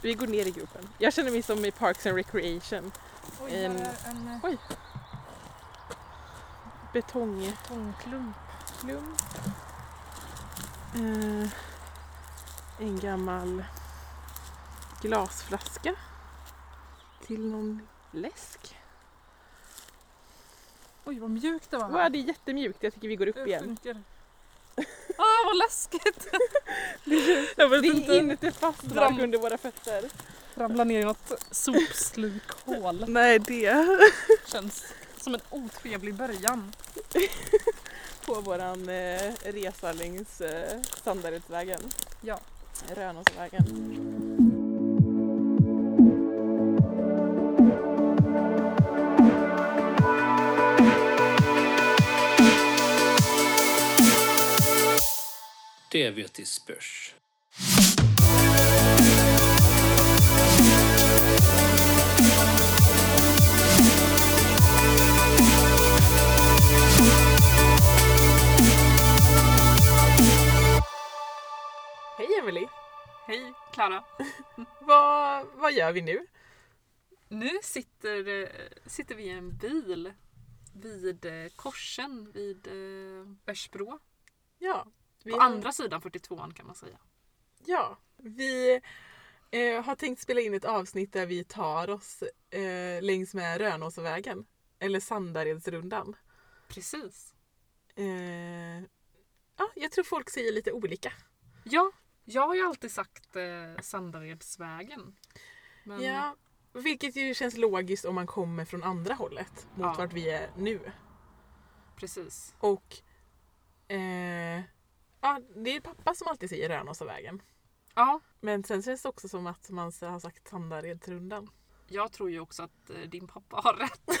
Vi går ner i gropen. Jag känner mig som i Parks and Recreation. Oj, En- här är en eh, Oj. Betongklump. betongklump. Eh, en gammal glasflaska till någon läsk. Oj vad mjukt det var. Wow, det är jättemjukt. Jag tycker vi går upp det igen. funkar. Ah vad läskigt! Jag vet det är inte. inte fast Dram- mark under våra fötter. Ramla ner i något sopslukhål. Nej, det Känns som en otrevlig början. på våran eh, resa längs eh, Sandaredsvägen. Ja. Rönåsvägen. Det vet i spörs. Hej Emily! Hej Klara. Vad, vad gör vi nu? Nu sitter, eh, sitter vi i en bil vid eh, korsen vid eh, Örsbro. Ja, vi, På andra sidan 42an kan man säga. ja, vi eh, har tänkt spela in ett avsnitt där vi tar oss eh, längs med Rönåsvägen. Eller Sandaredsrundan. Precis. Eh, ja, jag tror folk säger lite olika. Ja, jag har ju alltid sagt eh, Sandaredsvägen. Men Ja, vilket ju känns logiskt om man kommer från andra hållet mot Ja. vart vi är nu. precis. Och eh, ja, det är pappa som alltid säger Rönåsavägen. Ja, Men sen känns det också som att man har sagt Sandaredsrundan. jag tror ju också att eh, din pappa har rätt.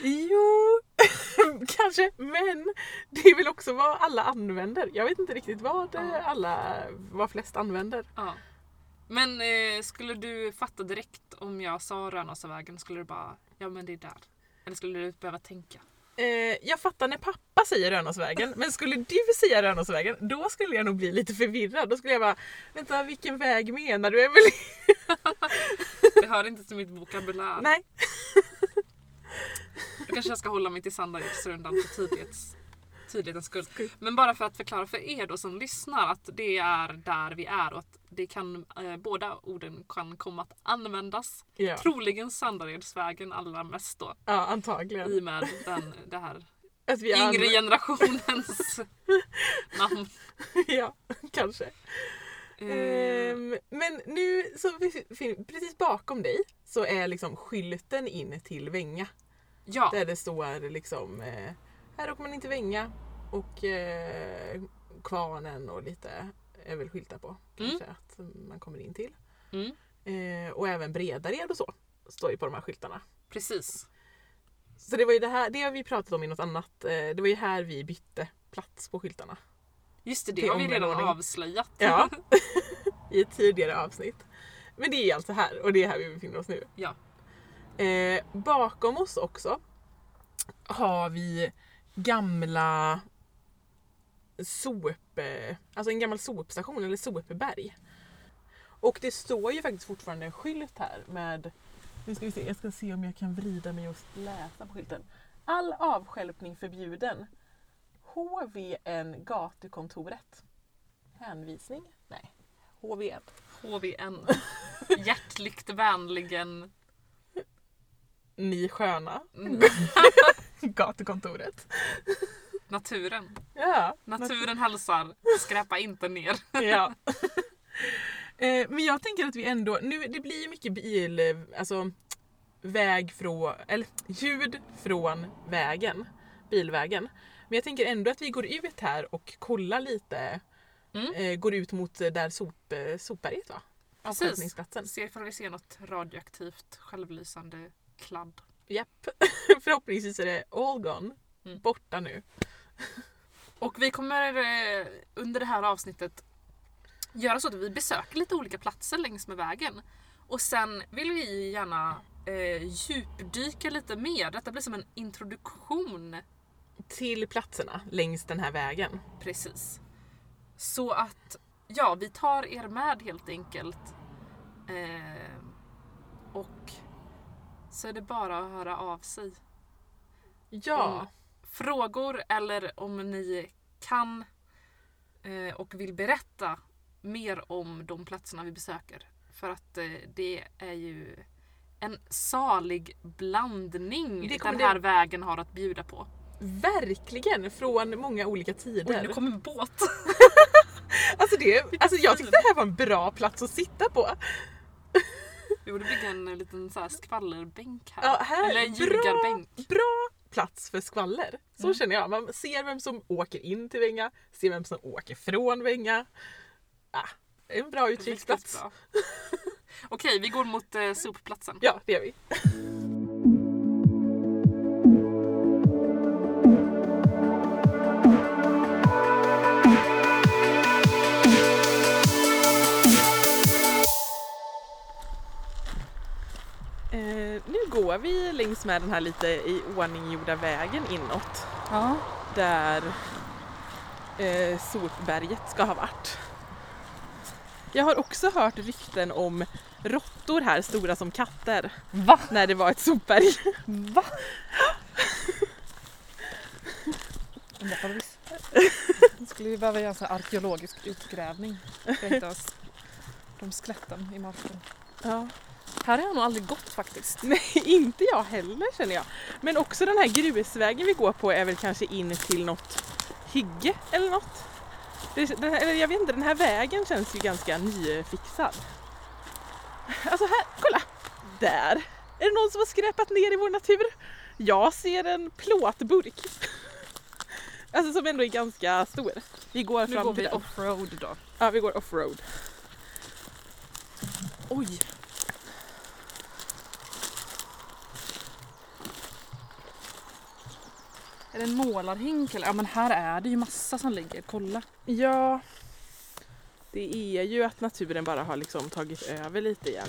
Jo, kanske. Men det är väl också vad alla använder. Jag vet inte riktigt vad eh, alla, vad flest använder. Ja. Men eh, skulle du fatta direkt om jag sa Rönåsavägen skulle du bara, ja men det är där. Eller skulle du behöva tänka? Eh, jag fattar när pappa säger Rönåsvägen, men skulle du säga Rönåsvägen, då skulle jag nog bli lite förvirrad. Då skulle jag bara, vänta vilken väg menar du Emelie? Det hör inte till mitt vokabulär. Nej. Då kanske jag ska hålla mig till Sandaredsrundan för tydlighets, tydlighetens skull. Men bara för att förklara för er då som lyssnar att det är där vi är och att det kan, eh, båda orden kan komma att användas. Ja, Troligen Sandaredsvägen allra mest då. ja antagligen. I och med den, det här Att vi yngre använder- generationens namn. Ja, kanske. Ehm, men nu, så precis bakom dig så är liksom skylten in till Vänga. ja, Där det står liksom, eh, här åker man inte Vänga och eh, Kvarnen och lite är väl skyltar på. Kanske att man kommer in till. mm, Eh, och även Bredared och så står ju på de här skyltarna. precis. Så det var ju det här, det har vi pratat om i något annat. Eh, det var ju här vi bytte plats på skyltarna. Just det, det har vi redan avslöjat. Ja, i ett tidigare avsnitt. Men det är alltså här och det är här vi befinner oss nu. Ja. Eh, bakom oss också har vi gamla sop, eh, alltså en gammal sopstation eller sopberg. Och det står ju faktiskt fortfarande en skylt här med, nu ska vi se, jag ska se om jag kan vrida mig och läsa på skylten. All avstjälpning förbjuden. HVN gatukontoret. Hänvisning? Nej. HVN. HVN. Hjärtligt vänligen. Ni sköna. Mm. Gatukontoret. Naturen. Ja. Naturen hälsar. Skräpa inte ner. ja. Eh, Men jag tänker att vi ändå, nu det blir ju mycket bil, eh, alltså väg från, eller ljud från vägen, bilvägen. Men jag tänker ändå att vi går ut här och kollar lite, Mm. eh, går ut mot eh, där sop, sopberget va? Precis. Avstjälpningsplatsen. Se ifall vi ser något radioaktivt självlysande kladd. Japp. Förhoppningsvis är det all gone. Mm. Borta nu. Och vi kommer eh, under det här avsnittet göra så att vi besöker lite olika platser längs med vägen. Och sen vill vi gärna eh, djupdyka lite mer. Detta blir som en introduktion. Till platserna längs den här vägen. Precis. Så att ja, vi tar er med helt enkelt Eh, och så är det bara att höra av sig. Ja, Om frågor eller om ni kan eh, och vill berätta mer om de platserna vi besöker. För att eh, det är ju en salig blandning Det den här det- vägen har att bjuda på. verkligen från många olika tider. Oj, nu kommer en båt. Alltså, det, alltså jag tyckte det här var en bra plats att sitta på. Vi borde bygga en liten så här skvallerbänk här. Ja, här Eller en bra. ljugarbänk. Bra plats för skvaller. Så Mm. känner jag. Man ser vem som åker in till Venga, ser vem som åker från Venga. Ah, en bra utkiksplats. Okej, vi går mot eh, sopplatsen. Ja, det gör vi. Går vi längs med den här lite i ordning gjorda vägen inåt Ja. där eh, sopberget ska ha varit. Jag har också hört rykten om råttor här stora som katter Va? när det var ett sopberg. Va? Vi skulle ju behöva göra en arkeologisk utgrävning. För att hitta oss de skeletten i marken. Ja. Här har jag nog aldrig gått faktiskt. Nej, inte jag heller känner jag. Men också den här grusvägen vi går på är väl kanske in till något hygge eller något. Det, den här, eller jag vet inte, den här vägen känns ju ganska nyfixad. Alltså här, kolla! Där! Är det någon som har skräpat ner i vår natur? Jag ser en plåtburk. Alltså som ändå är ganska stor. Vi går Nu fram går till vi den. offroad då. Ja, vi går offroad. Oj! Är det en målarhink eller? Ja men här är det ju massa som ligger. Kolla. Ja, det är ju att naturen bara har liksom tagit över lite igen.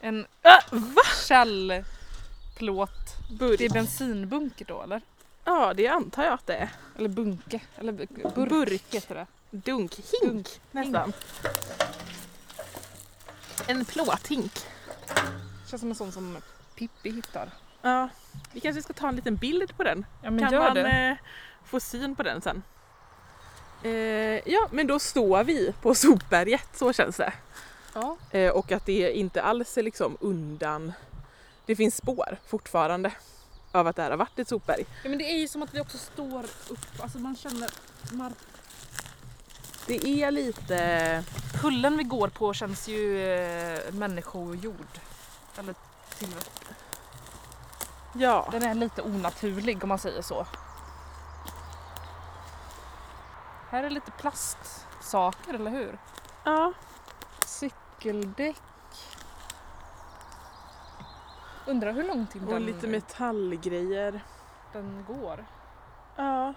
En Äh, källplåt. Burk? Det är bensinbunker då eller? Ja, det antar jag att det är. Eller bunke. Eller bu- burk, Burk. heter det. Dunk, hink nästan. En plåthink. Känns som en sån som Pippi hittar. Ja, vi kanske ska ta en liten bild på den. Ja kan man eh, få syn på den sen? Eh, ja, men då står vi på sopberget, så känns det. Ja. Eh, och att det inte alls är liksom undan. Det finns spår fortfarande av att det här har varit ett sopberg. ja men det är ju som att vi också står upp. Alltså man känner mark. Det är lite... Kullen vi går på känns ju eh, människogjord. Eller till... Ja, Den är lite onaturlig om man säger så. Här är lite plastsaker, eller hur? ja. Cykeldäck. Undrar hur långt in och den, lite metallgrejer. den går. Ja.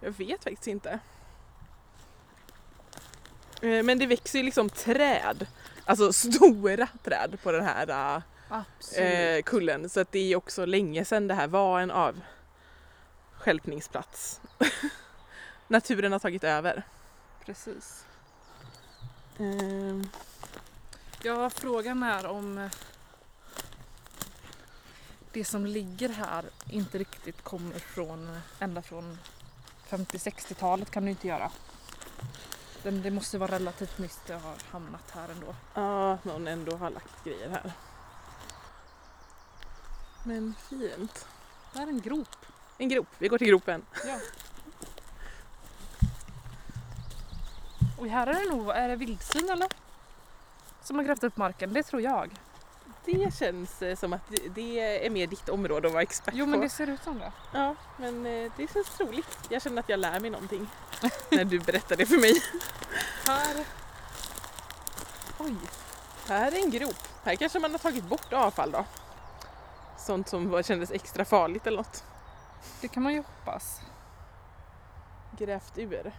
Jag vet faktiskt inte. Eh, Men det växer ju liksom träd. Alltså stora träd på den här Absolut. Eh, kullen. Så att det är också länge sedan det här var en avstjälpningsplats. Naturen har tagit över. Precis. Ehm, Ja, frågan är om eh, det som ligger här inte riktigt kommer från eh, ända från 50-60-talet kan ju inte göra. Den, det måste vara relativt nyss det har hamnat här ändå. Ja, någon ändå har lagt grejer här. Men fint. Det här är en grop. En grop, vi går till gropen. Ja. Och här är det nog, är det vildsvin eller? Som har grävt upp marken, det tror jag. Det känns eh, som att det- är mer ditt område att vara expert Jo men på. det ser ut som det. Ja, men eh, det känns troligt. Jag känner att jag lär mig någonting när du berättar det för mig. Här. Oj. Här är en grop. Här kanske man har tagit bort avfall då. Sånt som var- kändes extra farligt eller något. Det kan man ju hoppas. Grävt ur.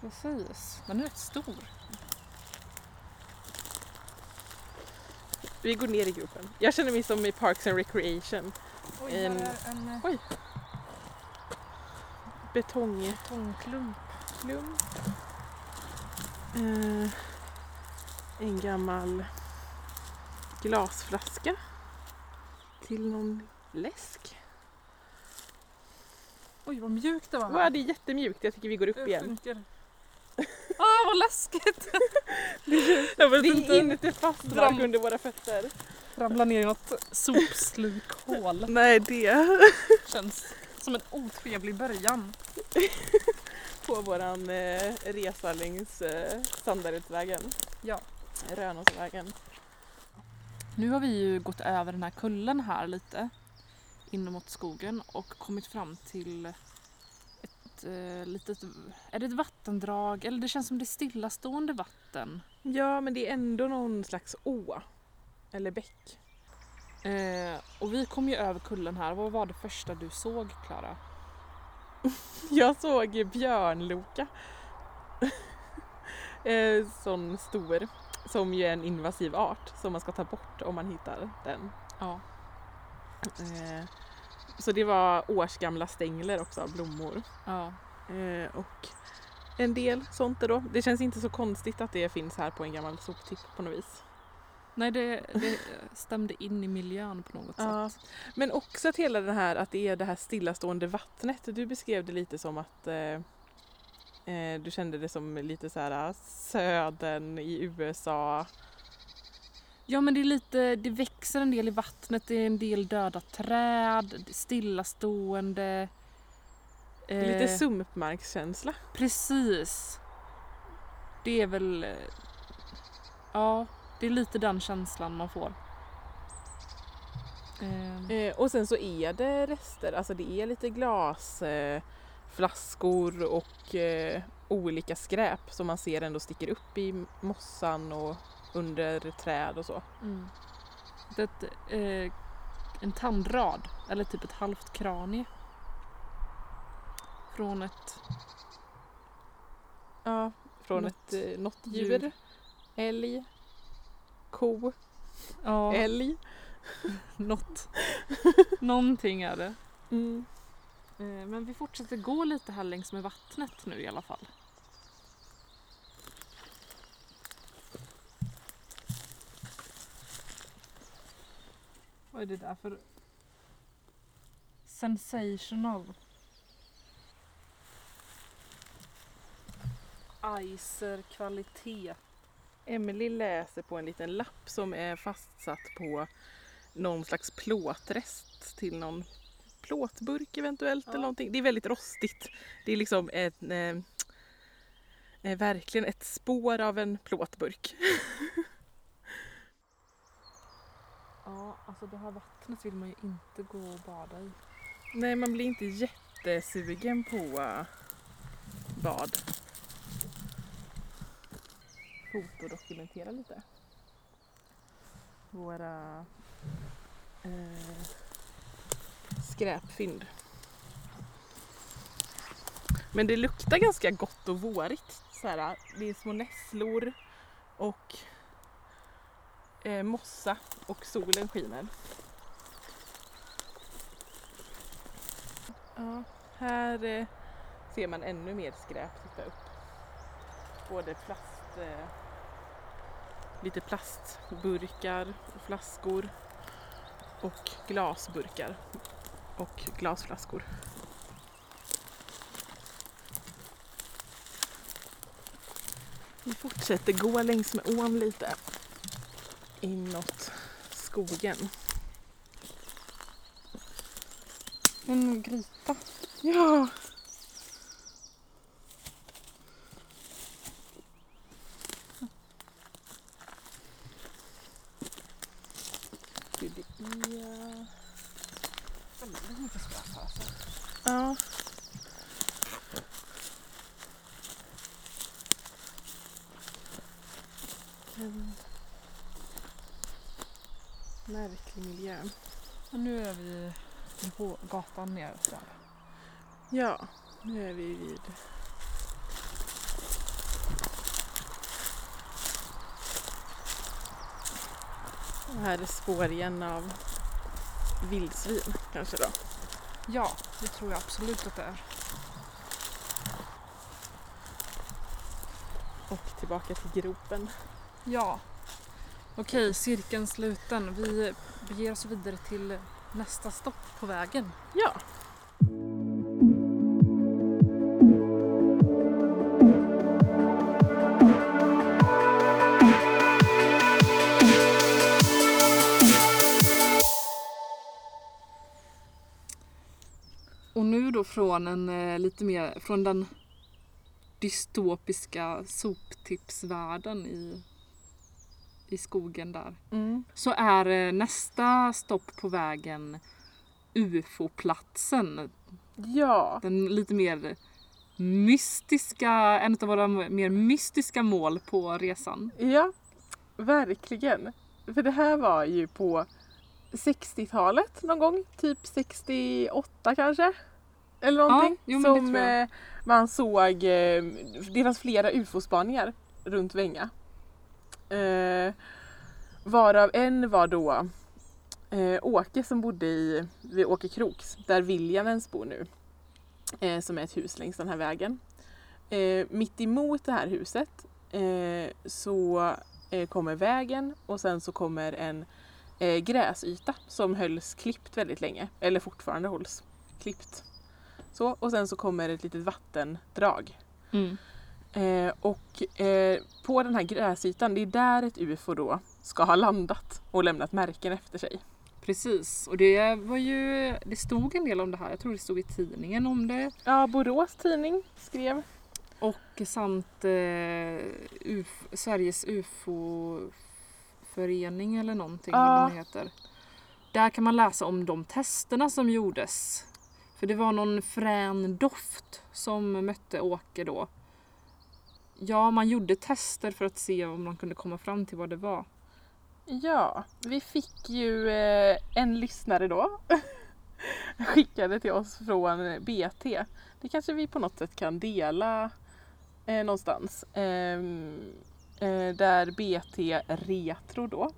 Precis. Den är rätt stor. Vi går ner i gropen. Jag känner mig som i Parks and Recreation. Oj, En- en eh, Oj. Betongklump. betongklump. Eh, en gammal glasflaska till någon läsk. Oj vad mjukt det var. Wow, det är jättemjukt. Jag tycker vi går upp Det igen. funkar. Ah, vad läskigt! Jag vet det inte. är inte fast Dram- mark under våra fötter. Ramla ner i något sopslukhål. Nej, det Känns som en otrevlig början. på våran eh, resa längs eh, Sandaredsvägen. Ja. Rönåsvägen. Nu har vi ju gått över den här kullen här lite in mot skogen och kommit fram till ett eh, litet, är det ett vattendrag eller det känns som det är stillastående vatten. Ja, men det är ändå någon slags å. Eller bäck. Eh, och vi kom ju över kullen här. Vad var det första du såg Klara? Jag såg björnloka. eh, sån stor. Som ju är en invasiv art som man ska ta bort om man hittar den. Ja. Eh, så det var årsgamla stängler också av blommor. ja. Eh, och en del sånt då. Det känns inte så konstigt att det finns här på en gammal soptipp på något vis. Nej det, det stämde in i miljön på något Ja. sätt. Men också att hela det här att det är det här stillastående vattnet. Du beskrev det lite som att eh, eh, du kände det som lite så här södern i USA. Ja men det är lite, det växer en del i vattnet, det är en del döda träd, stillastående. Lite Eh, sumpmarkskänsla. Precis. Det är väl... eh, Ja, det är lite den känslan man får. Eh, Eh, och sen så är det rester, alltså det är lite glasflaskor eh, flaskor och eh, olika skräp som man ser ändå sticker upp i mossan och under träd och så. mm. Det är ett, eh, en tandrad, eller typ ett halvt kranie. Från ett... Ja, från Något ett eh, något djur. djur. Älg, ko, Ja, älg. något. Någonting är det. Mm. Eh, Men vi fortsätter gå lite här längs med vattnet nu i alla fall. Vad är det där för sensational? Icer kvalitet. Emily läser på en liten lapp som är fastsatt på någon slags plåtrest till någon plåtburk eventuellt Ja. eller någonting. Det är väldigt rostigt. Det är liksom ett, eh, eh, verkligen ett spår av en plåtburk. Ja, alltså det här vattnet vill man ju inte gå och bada i. Nej, man blir inte jättesugen på eh, bad. Fotodokumentera lite. Våra eh, skräpfynd. Men det luktar ganska gott och vårigt. Så här, det är små nässlor och eh, mossa och solen skiner. Ja, här eh, ser man ännu mer skräp titta upp. Både plast, eh, lite plastburkar och flaskor och glasburkar och glasflaskor. Vi fortsätter gå längs med ån lite inåt skogen. En gryta. Ja! Det är... Väldigt mycket skräp här. alltså. Ja. En märklig miljö. Och nu är vi på gatan ner där. Ja, nu är vi vid Och här är spår igen av vildsvin kanske då. Ja, det tror jag absolut att det är. Och tillbaka till gropen. Ja. Okej, cirkeln sluten. Vi beger oss vidare till nästa stopp på vägen. Ja. Och nu då från en eh, lite mer, från den dystopiska soptipsvärlden i, i skogen där. Mm. Så är eh, nästa stopp på vägen UFO-platsen. Ja. Den lite mer mystiska, en av våra mer mystiska mål på resan. Ja, verkligen. För det här var ju på 60-talet någon gång, typ 68 kanske. Eller någonting. jo, men det som eh, man såg, eh, det fanns flera ufo-spaningar runt Vänga. Eh, varav en var då eh, Åke som bodde i, vid Åke Kroks, där Williamens bor nu. Eh, som är ett hus längs den här vägen. Eh, mitt emot det här huset eh, så eh, kommer vägen och sen så kommer en eh, gräsyta som hölls klippt väldigt länge. Eller fortfarande hålls klippt. Så, och sen så kommer ett litet vattendrag. Mm. Eh, och eh, på den här gräsytan, det är där ett UFO då ska ha landat och lämnat märken efter sig. Precis, och det var ju, det stod en del om det här. Jag tror det stod i tidningen om det. Ja, Borås tidning skrev. Och samt eh, UF, Sveriges UFO-förening eller någonting Ja. vad den heter. Där kan man läsa om de testerna som gjordes. För det var någon frän doft som mötte Åke då. Ja, man gjorde tester för att se om man kunde komma fram till vad det var. Ja, vi fick ju eh, en lyssnare då. Skickade till oss från BT. Det kanske vi på något sätt kan dela eh, någonstans. Eh, eh, där BT Retro då,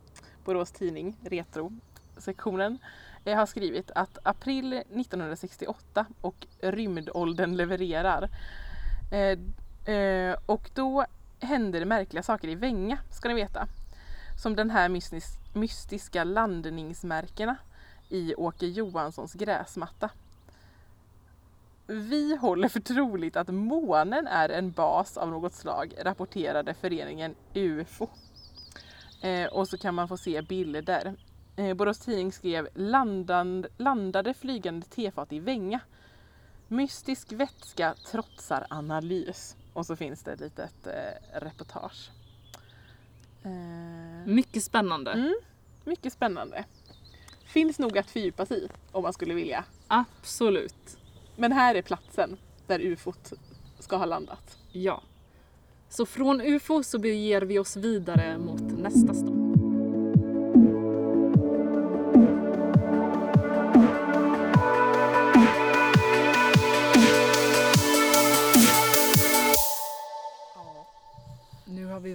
Borås Tidning Retro-sektionen, eh, har skrivit att april 1968 och rymdåldern levererar. Eh, Eh, och då händer det märkliga saker i Vänga, ska ni veta som den här mystis- mystiska landningsmärkena i Åke Johanssons gräsmatta. Vi håller för troligt att månen är en bas av något slag, rapporterade föreningen UFO. Eh, och så kan man få se bilder. Eh, Borås Tidning skrev landan, landade flygande tefat i Vänga. Mystisk vätska trotsar analys. Och så finns det ett litet eh, reportage. Eh, Mycket spännande. Mm, mycket spännande. Finns nog att fördjupa sig i om man skulle vilja. Absolut. Men här är platsen där ufot ska ha landat. Ja. Så från UFO så beger vi oss vidare mot nästa stopp.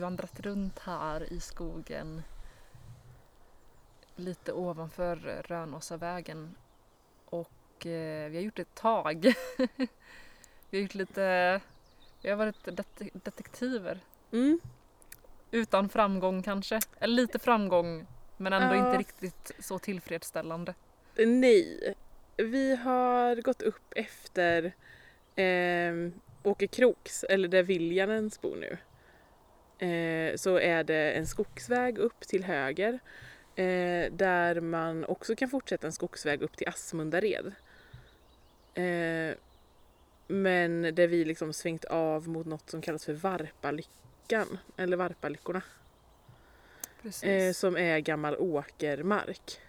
Vandrat runt här i skogen lite ovanför Rönåsavägen och eh, vi har gjort ett tag. vi har gjort lite, vi har varit det- detektiver. Mm. Utan framgång kanske, eller lite framgång men ändå Ja. inte riktigt så tillfredsställande. Nej, vi har gått upp efter eh, Åke Kroks, eller där Viljanens bor nu. Eh, så är det en skogsväg upp till höger eh, där man också kan fortsätta en skogsväg upp till Asmundared. Eh, men där vi liksom svängt av mot något som kallas för Varpalyckan, eller Varpalyckorna. Eh, som är gammal åkermark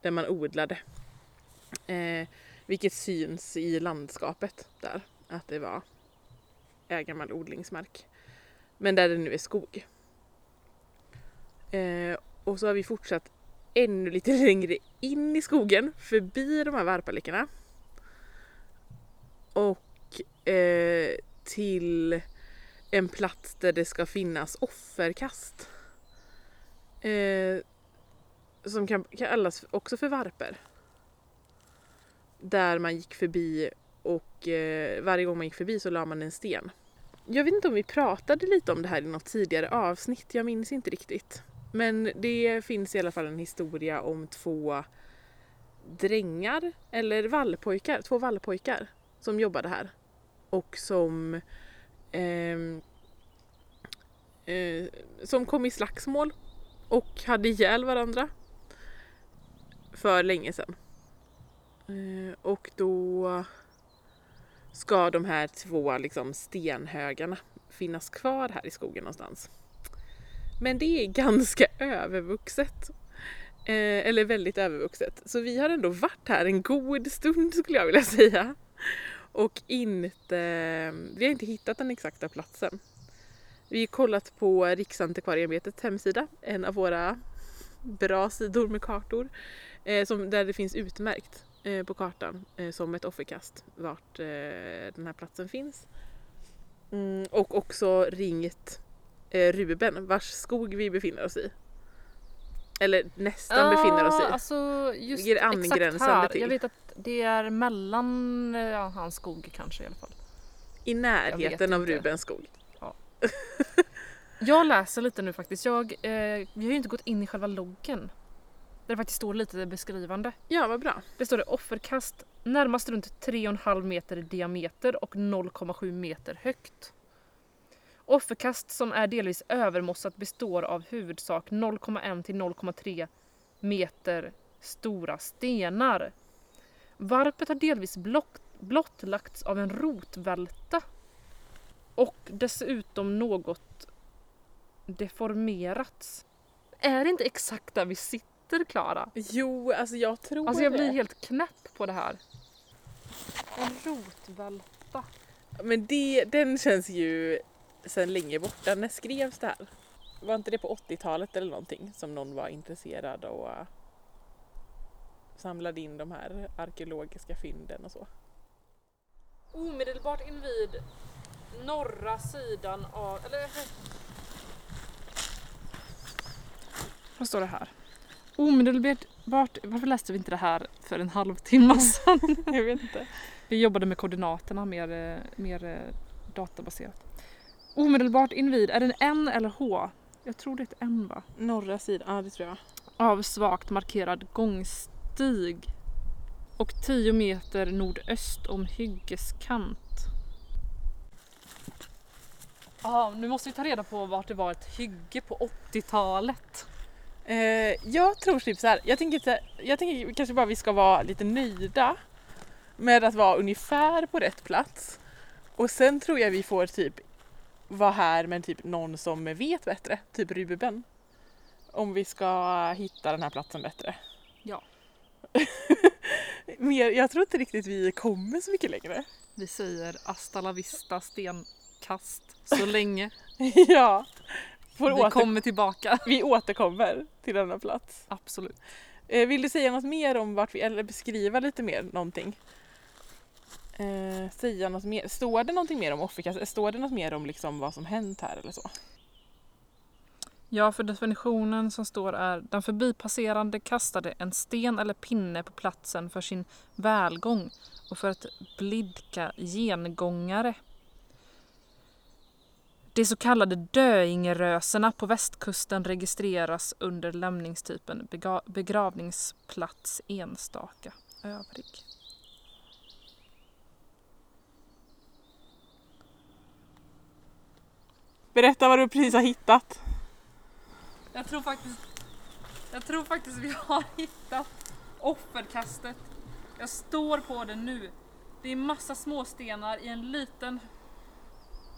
där man odlade. Eh, vilket syns i landskapet där, att det var är gammal odlingsmark. Men där det nu är skog. Eh, och så har vi fortsatt ännu lite längre in i skogen förbi de här varpalickorna. Och eh, till en plats där det ska finnas offerkast. Eh, som kan kallas också för varper. Där man gick förbi och eh, varje gång man gick förbi så la man en sten jag vet inte om vi pratade lite om det här i något tidigare avsnitt, jag minns inte riktigt. Men det finns i alla fall en historia om två drängar, eller vallpojkar, två vallpojkar som jobbade här. Och som eh, eh, som kom i slagsmål och hade ihjäl varandra för länge sedan. Eh, och då ska de här två liksom, stenhögarna finnas kvar här i skogen någonstans. Men det är ganska övervuxet. Eh, eller väldigt övervuxet. Så vi har ändå varit här en god stund skulle jag vilja säga. Och inte, vi har inte hittat den exakta platsen. Vi har kollat på Riksantikvarieämbetets hemsida, en av våra bra sidor med kartor, eh, som, där det finns utmärkt på kartan eh, som ett offerkast vart eh, den här platsen finns. Mm, och också ringt eh, Ruben vars skog vi befinner oss i. Eller nästan befinner oss i. Alltså just exakt angränsande här. till. Jag vet att det är mellan ja, hans skog kanske i alla fall. I närheten av. Rubens skog. Jag läser lite nu faktiskt. Jag, eh, vi har ju inte gått in i själva loggen. Där det faktiskt står lite beskrivande. Ja, vad bra. Det står det offerkast närmast runt 3,5 meter i diameter och 0,7 meter högt. Offerkast som är delvis övermossat består av huvudsak 0,1 till 0,3 meter stora stenar. Varpet har delvis blottlagts av en rotvälta och dessutom något deformerats. Är det inte exakt där vi sitter Klara? Jo, alltså jag tror Alltså jag blir det. helt knäpp på det här. En rotvälta. Men det, den känns ju sedan länge borta. När skrevs det här? Var inte det på 80-talet eller någonting som någon var intresserad och uh, samlade in de här arkeologiska fynden och så? Omedelbart invid norra sidan av... Eller... Vad står det här? Omedelbart... Varför läste vi inte det här för en halvtimme sedan? Jag vet inte. Vi jobbade med koordinaterna mer, eh, mer eh, databaserat. Omedelbart invid, är det en N eller H? Jag tror det är ett N va? Norra sidan, ja det tror jag. Av svagt markerad gångstig. Och 10 meter nordöst om hyggeskant. Ja, nu måste vi ta reda på vart det var ett hygge på 80-talet. Eh, jag tror typ så här. Jag tänker, så här, jag tänker kanske bara vi ska vara lite nöjda med att vara ungefär på rätt plats. Och sen tror jag vi får typ vara här med typ någon som vet bättre, typ Ruben. Om vi ska hitta den här platsen bättre. Ja. Mer, jag tror inte riktigt vi kommer så mycket längre. Vi säger hasta la vista stenkast så länge. ja. Får Vi åter, kommer tillbaka. vi återkommer till denna plats. Absolut. Eh, vill du säga något mer om vart vi, eller beskriva lite mer någonting? Eh, säga något mer. Står det någonting mer om offerkast? Står det något mer om liksom vad som hänt här eller så? Ja, för definitionen som står är den förbipasserande kastade en sten eller pinne på platsen för sin välgång och för att blidka gengångare. De så kallade döingeröserna på västkusten registreras under lämningstypen begravningsplats enstaka övrig. Berätta vad du precis har hittat. Jag tror faktiskt Jag tror faktiskt vi har hittat offerkastet. Jag står på det nu. Det är massa småstenar i en liten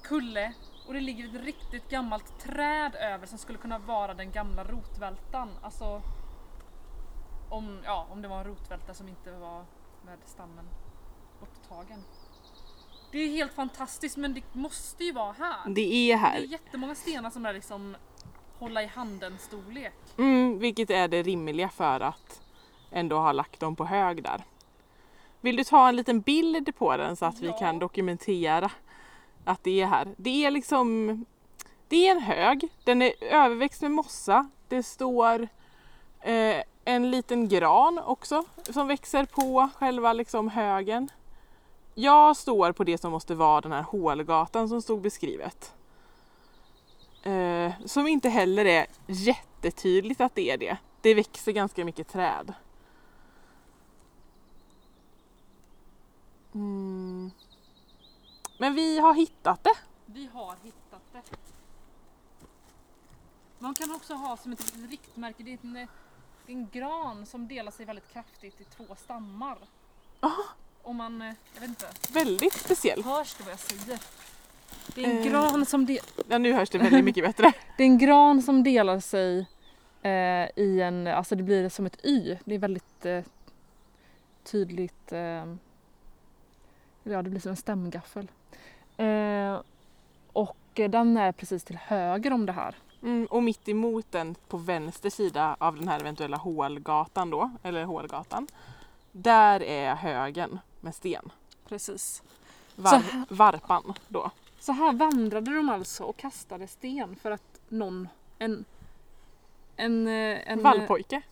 kulle och det ligger ett riktigt gammalt träd över som skulle kunna vara den gamla rotvältan. Alltså om, ja, om det var en rotvälta som inte var med stammen borttagen. Det är helt fantastiskt men det måste ju vara här. Det är Det är här. jättemånga stenar som är liksom hålla i handen storlek. Mm, vilket är det rimliga för att ändå ha lagt dem på hög där. Vill du ta en liten bild på den så att vi Ja. kan dokumentera att det är här? Det är liksom Det är en hög. Den är överväxt med mossa. Det står eh, en liten gran också som växer på själva liksom högen. jag står på det som måste vara den här hålgatan som stod beskrivet. Eh, som inte heller är jättetydligt att det är det. Det växer ganska mycket träd. Mm. Men vi har hittat det. Vi har hittat det. Man kan också ha som ett riktmärke, det är en, en gran som delar sig väldigt kraftigt i två stammar. Aha. Om man, eh, jag vet inte, Väldigt speciell. hörs det vad jag säger? Det är en Eh. gran som, de, Ja, nu hörs det väldigt mycket bättre. det är en gran som delar sig eh, i en, alltså det blir som ett Y. Det är väldigt eh, tydligt, eh, ja det blir som en stämgaffel. Eh, och den är precis till höger om det här. Mm, och mitt emot den på vänster sida av den här eventuella hålgatan då, eller hålgatan. Där är högen med sten. Precis. Var, här- varpan då. Så här vandrade de alltså och kastade sten för att någon, en, en, eh, en Vallpojke.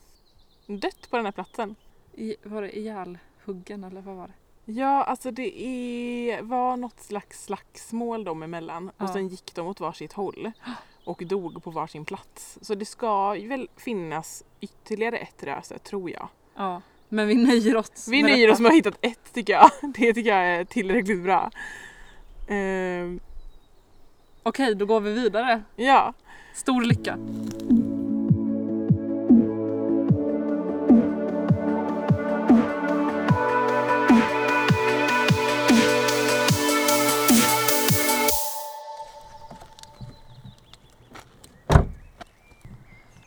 Dött på den här platsen. I, var det ihjälhuggen eller vad var det? Ja, alltså det är, var något slags slagsmål dem emellan och Ja. sen gick de åt varsitt håll och dog på varsin plats. Så det ska ju väl finnas ytterligare ett röse, tror jag. Ja. Men vi nöjer oss Vi med nöjer detta. oss med att ha hittat ett tycker jag. Det tycker jag är tillräckligt bra. Ehm, Okej, då går vi vidare. ja, Stor lycka.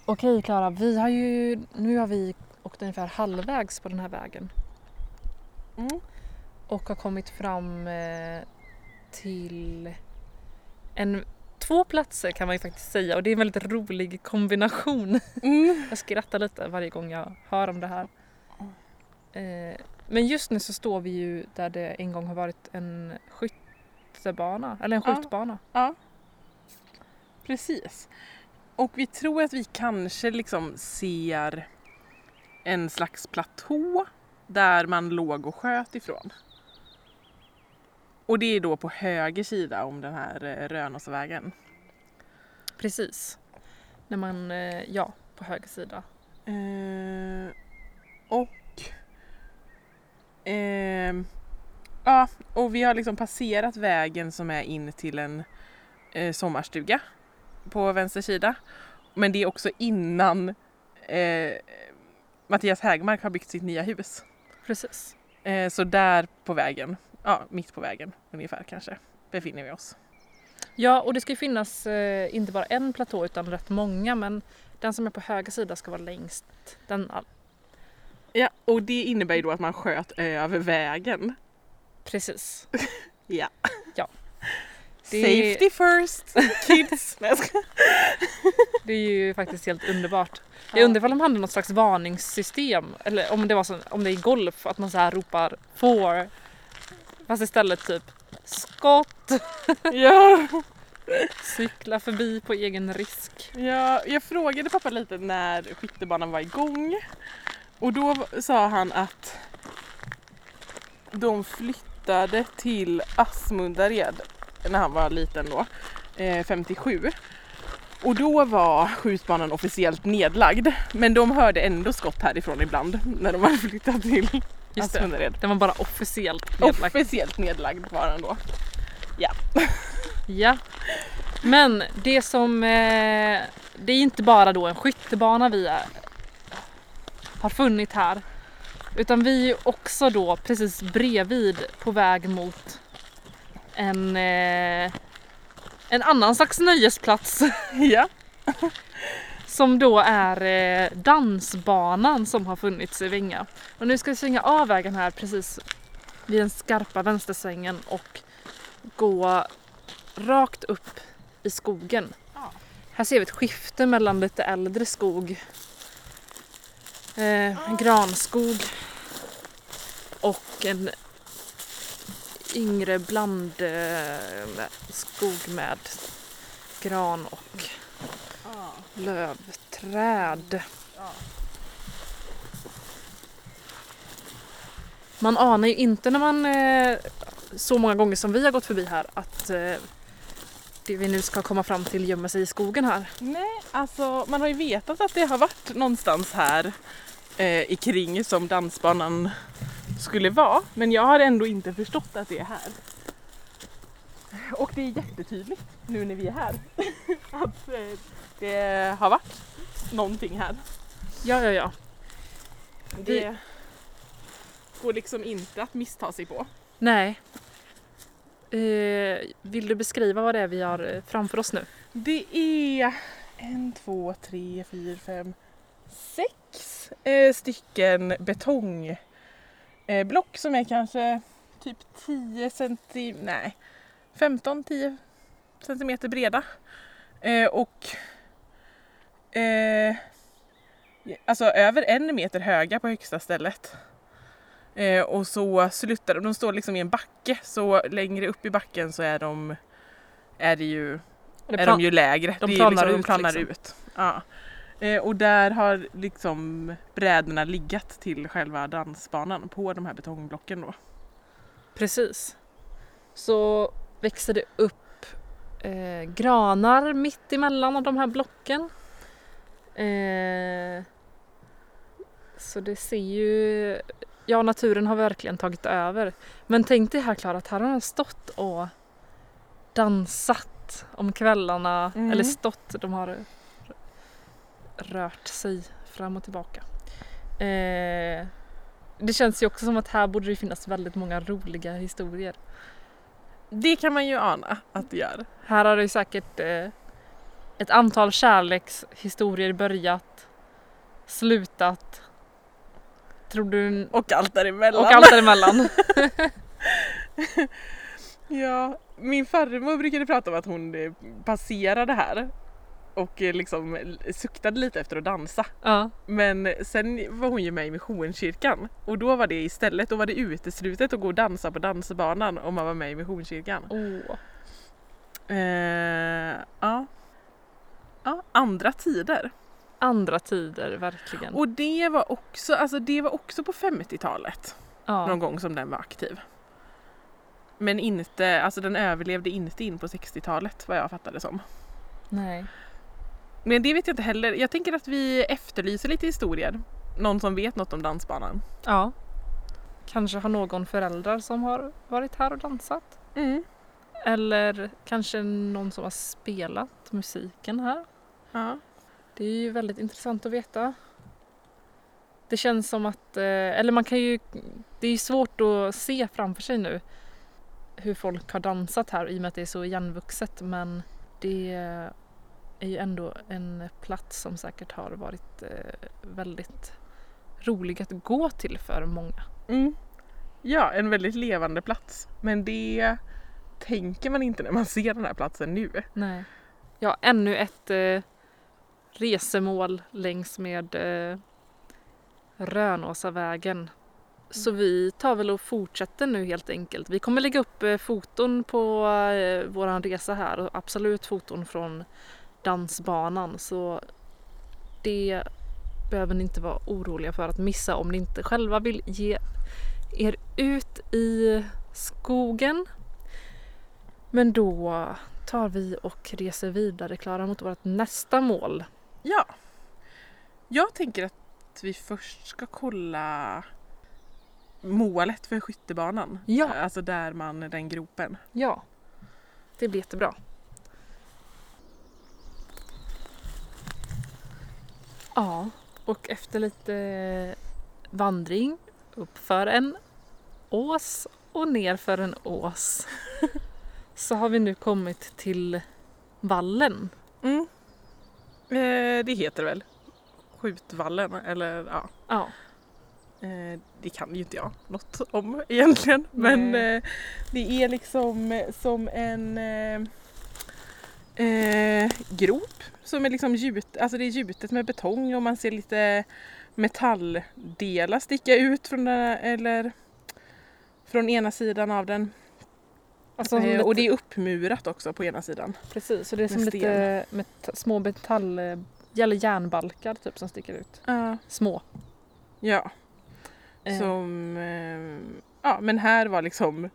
Okej Klara, vi har ju, nu har vi åkt ungefär halvvägs på den här vägen mm. och har kommit fram eh, till en, två platser kan man ju faktiskt säga och det är en väldigt rolig kombination. Mm. Jag skrattar lite varje gång jag hör om det här. Eh, men just nu så står vi ju där det en gång har varit en skyttebana, eller en Ja. skjutbana. Ja. Precis. Och vi tror att vi kanske liksom ser en slags platå där man låg och sköt ifrån. Och det är då på höger sida om den här eh, Rönåsvägen. Precis. När man, eh, ja, på höger sida. Eh, och ehm, ja, och vi har liksom passerat vägen som är in till en eh, sommarstuga på vänster sida. Men det är också innan eh, Mattias Hägmark har byggt sitt nya hus. Precis. Eh, så där på vägen, ja mitt på vägen ungefär kanske, befinner vi oss. Ja, och det ska ju finnas eh, inte bara en platå utan rätt många men den som är på höger sida ska vara längst. Den, Ja, och det innebär ju då att man sköt över vägen. precis. Ja. Ja. Det är- Safety first kids! Det är ju faktiskt helt underbart. Ja. Jag undrar ifall de hade något slags varningssystem eller om det var så, om det är golf att man så här ropar four fast istället typ skott, ja. cykla förbi på egen risk. Ja, jag frågade pappa lite när skyttebanan var igång och då sa han att de flyttade till Asmundared när han var liten då, eh, 57. Och då var skjutbanan officiellt nedlagd men de hörde ändå skott härifrån ibland när de hade flyttat till Just det. Asmundared. Den var bara officiellt nedlagd. Officiellt nedlagd var den då. Ja. Men det som, eh, det är inte bara då en skyttebana vi är, har funnit här. Utan vi är också då precis bredvid på väg mot en, eh, en annan slags nöjesplats Ja. som då är eh, dansbanan som har funnits i Vinga. Och nu ska vi svänga av vägen här precis vid den skarpa vänstersvängen och gå rakt upp i skogen. Ja. Här ser vi ett skifte mellan lite äldre skog, eh, granskog och en yngre bland eh, med skog med gran och lövträd. Man anar ju inte när man eh, så många gånger som vi har gått förbi här att eh, det vi nu ska komma fram till gömmer sig i skogen här. Nej, alltså man har ju vetat att det har varit någonstans här eh, i kring som dansbanan skulle vara. Men jag har ändå inte förstått att det är här. Och det är jättetydligt nu när vi är här att eh, det har varit någonting här. Ja, ja, ja. Det går liksom inte att missta sig på. Nej. Eh, vill du beskriva vad det är vi har eh, framför oss nu? Det är en, två, tre, fyra, fem, sex eh, stycken betongblock eh, block som är kanske typ 10 centi, nej 15-10 centimeter breda. Eh, och eh, alltså över en meter höga på högsta stället. Eh, och så slutar de, de står liksom i en backe så längre upp i backen så är de är det ju är de ju lägre. de är planar liksom, ut, De planar liksom. ut. Ja. Eh, och där har liksom brädorna liggat till själva dansbanan på de här betongblocken då. Precis. Så växer det upp eh, granar mitt emellan av de här blocken. Eh, så det ser ju... Ja, naturen har verkligen tagit över. Men tänk dig här Klara, att här har de stått och dansat om kvällarna. Mm. Eller stått, de har rört sig fram och tillbaka. Eh, det känns ju också som att här borde det finnas väldigt många roliga historier. Det kan man ju ana att det gör. Här har det ju säkert eh, ett antal kärlekshistorier börjat, slutat. Tror du? Och allt däremellan. Och allt däremellan. Ja, min farmor brukade prata om att hon eh, passerade här och eh, liksom suktade lite efter att dansa. ja. Men sen var hon ju med i Missionskyrkan och då var det istället, då var det uteslutet att gå och dansa på dansbanan om man var med i Missionskyrkan. Åh. Eh, ja. ja, andra tider. Andra tider, verkligen. Och det var också, alltså det var också på 50-talet någon ja. gång som den var aktiv. Men inte, alltså den överlevde inte in på 60-talet vad jag fattade som. Nej. Men det vet jag inte heller. Jag tänker att vi efterlyser lite historier. Någon som vet något om dansbanan. Ja. Kanske har någon föräldrar som har varit här och dansat. Mm. Eller kanske någon som har spelat musiken här. Ja. Det är ju väldigt intressant att veta. Det känns som att, eh, eller man kan ju, det är ju svårt att se framför sig nu hur folk har dansat här i och med att det är så igenvuxet men det är ju ändå en plats som säkert har varit eh, väldigt rolig att gå till för många. Mm. ja, en väldigt levande plats. Men det tänker man inte när man ser den här platsen nu. Nej. Ja, ännu ett eh, resemål längs med eh, Rönåsavägen. Så vi tar väl och fortsätter nu helt enkelt. Vi kommer lägga upp eh, foton på eh, våran resa här och absolut foton från dansbanan så det behöver ni inte vara oroliga för att missa om ni inte själva vill ge er ut i skogen. Men då tar vi och reser vidare Klara mot vårt nästa mål. Ja. Jag tänker att vi först ska kolla målet för skyttebanan. Ja. Alltså där man, den gropen. Ja, det blir jättebra. Ja, och efter lite vandring uppför en ås och nerför en ås så har vi nu kommit till vallen. Mm. Eh, det heter väl Skjutvallen eller ja. Ja, Eh, det kan ju inte jag något om egentligen. Men eh, det är liksom eh, som en eh, eh, grop som är liksom gjut, alltså det är gjutet med betong och man ser lite metalldelar sticka ut från den, eller från ena sidan av den. alltså Eh, och det är uppmurat också på ena sidan. precis. Så det är som lite met- små metall eller järnbalkar typ som sticker ut. Ja. Små. ja. Eh, Som, eh, ja men här var liksom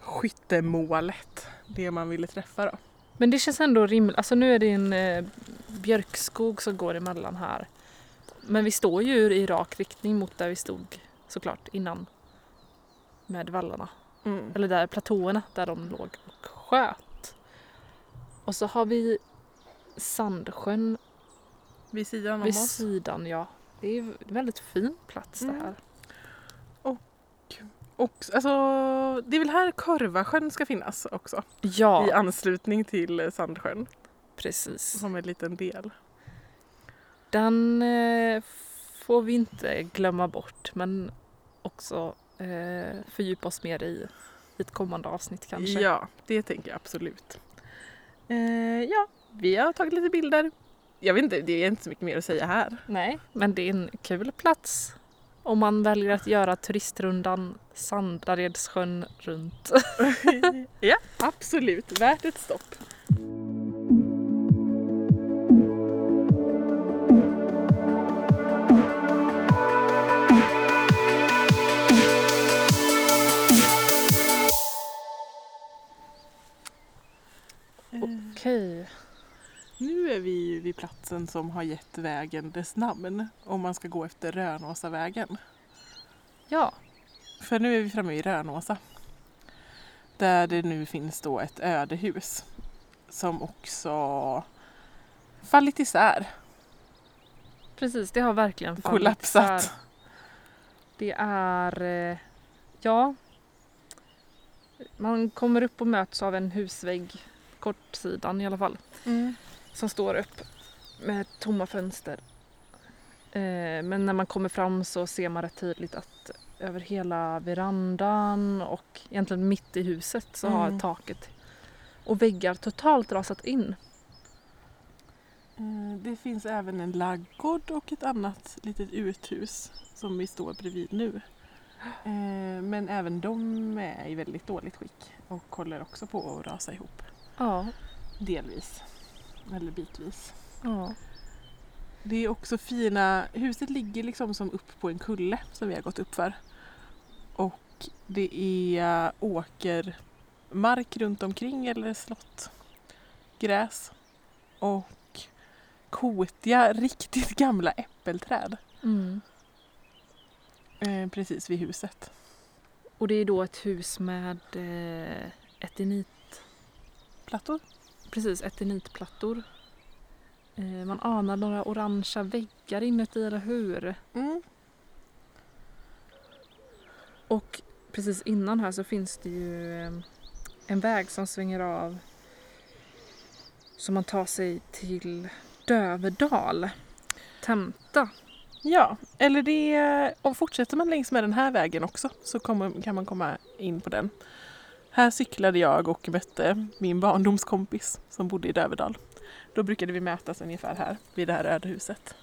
skyttemålet. Det man ville träffa då. Men det känns ändå rimligt. Alltså nu är det en eh, björkskog som går emellan här. Men vi står ju i rak riktning mot där vi stod såklart innan. Med vallarna. Mm. Eller där platåerna där de låg och sköt. Och så har vi Sandsjön Vid sidan om vid oss. sidan. Ja. Det är en väldigt fin plats det Mm. Och, alltså, det är väl här Korvasjön ska finnas också. I Ja, anslutning till eh, Sandsjön. precis. Som en liten del. Den eh, får vi inte glömma bort men också eh, fördjupa oss mer i, i ett kommande avsnitt kanske. Ja, det tänker jag absolut. Eh, ja, vi har tagit lite bilder. Jag vet inte, det är inte så mycket mer att säga här. Nej, men det är en kul plats om man väljer att göra turistrundan Sandaredssjön runt. ja, absolut. Värt ett stopp. Okej. Nu är vi vid platsen som har gett vägen dess namn om man ska gå efter Rönåsavägen. Ja, För nu är vi framme vid Rönåsa. Där det nu finns då ett ödehus som också fallit isär, precis. Det har verkligen fallit kollapsat. isär. Det är, eh, ja. Man kommer upp och möts av en husvägg, kortsidan i alla fall. Mm. Som står upp med tomma fönster. Eh, men när man kommer fram så ser man rätt tydligt att över hela verandan och egentligen mitt i huset så har Mm. taket och väggar totalt rasat in. Eh, Det finns även en laggård och ett annat litet uthus som vi står bredvid nu. Eh, Men även de är i väldigt dåligt skick och håller också på att rasa ihop. Ja, Delvis. Eller bitvis. ja. Det är också fina, huset ligger liksom som upp på en kulle som vi har gått upp för. Och det är åkermark runt omkring eller slott. Gräs. Och kotiga, riktigt gamla äppelträd. Mm. Eh, precis vid huset. Och det är då ett hus med eh, eternit, Plattor. Precis, eternitplattor. Eh, man anar några orangea väggar inuti, eller hur? Mm. Och precis innan här så finns det ju eh, en väg som svänger av så man tar sig till Döverdal, Tämta. Ja, eller det om fortsätter man längs med den här vägen också så kommer, kan man komma in på den. Här cyklade jag och mötte min barndomskompis som bodde i Döverdal. Då brukade vi mötas ungefär här vid det här ödehuset.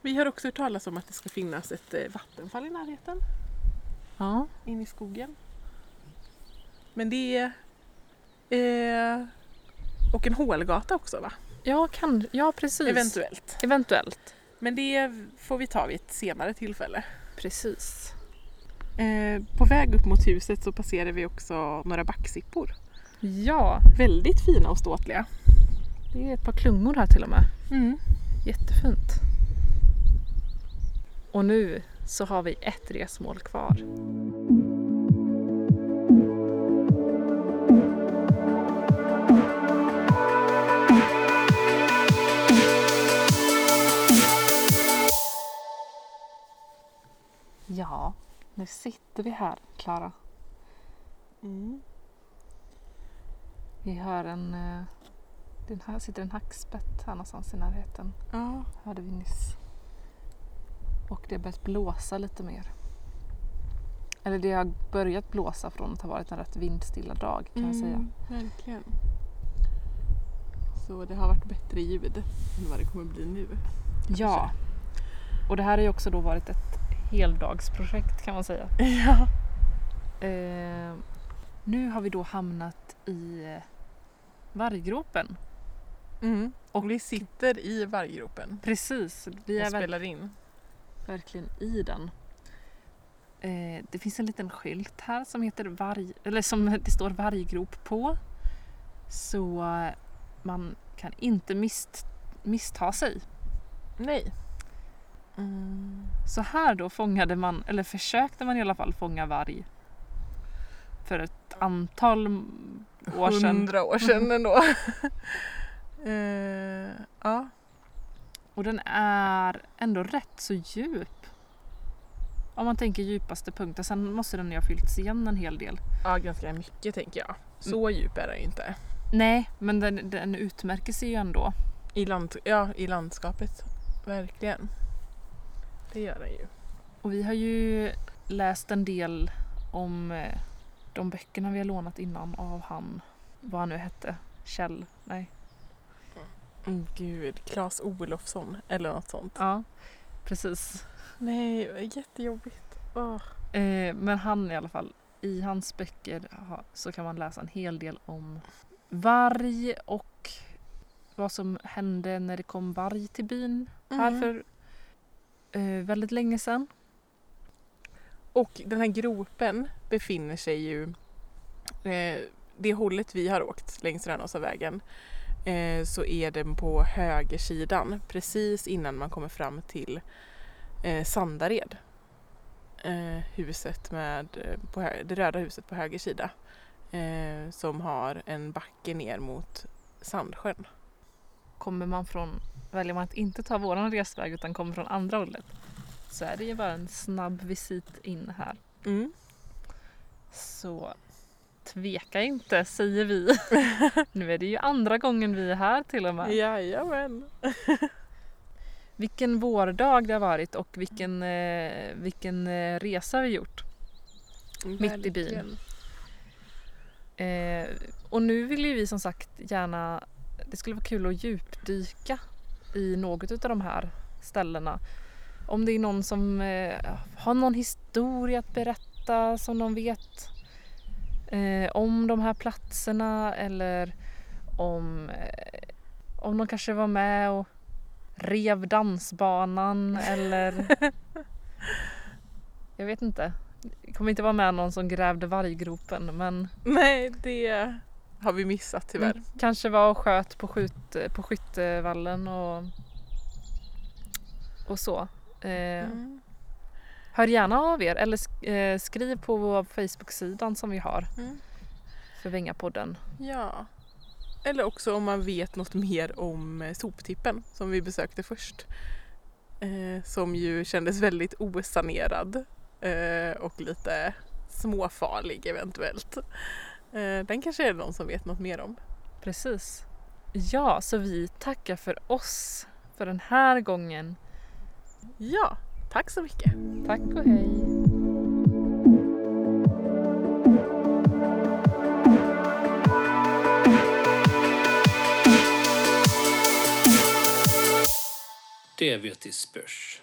Vi har också hört talas om att det ska finnas ett eh, vattenfall i närheten, Ja. in i skogen. Men det är... Eh, och en hålgata också va? Ja, kan, ja precis. Eventuellt. Eventuellt. Men det får vi ta vid ett senare tillfälle. Precis. Eh, på väg upp mot huset så passerar vi också några backsippor. Ja, Väldigt fina och ståtliga. det är ett par klungor här till och med. Mm. Jättefint. Och nu så har vi ett resmål kvar. Ja, nu sitter vi här, Klara. Mm. Vi hör en... eh, Den här sitter en hackspett här någonstans i närheten. Ja. hörde vi nyss. Och det har börjat blåsa lite mer. Eller det har börjat blåsa från att ha varit en rätt vindstilla dag kan jag säga. Mm, Verkligen. Så det har varit bättre ljud än vad det kommer bli nu. Ja. Och det här har ju också då varit ett heldagsprojekt kan man säga. Ja. Eh, nu har vi då hamnat i eh, varggropen. Mm. Och- vi sitter i varggropen Precis, vi och är spelar in. verkligen i den. Eh, det finns en liten skylt här som heter varg, eller som det står varggrop på. Så man kan inte mist, missta sig. Nej. Mm. Så här då fångade man, eller försökte man i alla fall fånga varg. För ett antal år sedan. Hundra år sedan ändå. eh, ja. Och den är ändå rätt så djup. Om man tänker djupaste punkten. Sen måste den ju ha fyllts igen en hel del. ja, ganska mycket tänker jag. Så djup är den ju inte. Nej, men den, den utmärker sig ju ändå. I, land, ja, I landskapet. Verkligen. Det gör den ju. Och vi har ju läst en del om eh, de böckerna vi har lånat innan av han, vad han nu hette, Kjell, nej. Mm, gud, Claes Olofsson eller något sånt. Ja, precis. Nej, jättejobbigt. Eh, men han i alla fall, i hans böcker så kan man läsa en hel del om varg och vad som hände när det kom varg till byn här Mm. för Eh, väldigt länge sedan. Och den här gropen befinner sig ju eh, det hållet vi har åkt längs Rönnåsavägen eh, så är den på högersidan precis innan man kommer fram till eh, Sandared. Eh, huset med, eh, på hö- det röda huset på höger sida eh, som har en backe ner mot Sandsjön. Kommer man från, väljer man att inte ta våran resväg utan kommer från andra hållet så är det ju bara en snabb visit in här. Mm. Så tveka inte säger vi. nu är det ju andra gången vi är här till och med. Jajamän. Vilken vårdag det har varit och vilken, eh, vilken eh, resa vi gjort. Mitt i byn. Verkligen. Eh, och nu vill ju vi som sagt gärna, det skulle vara kul att djupdyka i något av de här ställena. Om det är någon som eh, har någon historia att berätta som de vet eh, om de här platserna eller om, eh, om de kanske var med och rev dansbanan eller jag vet inte. Det kommer inte vara med någon som grävde varggropen men Nej, det har vi missat tyvärr. Mm, Kanske var och sköt på, skjut, på skyttevallen och, och så. Eh, Mm. Hör gärna av er eller sk- eh, skriv på vår Facebook-sidan som vi har Mm. för Vängapodden. Ja. Eller också om man vet något mer om eh, soptippen som vi besökte först. Eh, som ju kändes väldigt osanerad eh, och lite småfarlig eventuellt. Eh, den kanske är det någon som vet något mer om. Precis. Ja, så vi tackar för oss för den här gången. Ja, tack så mycket. Tack och hej! Det vet i spörs.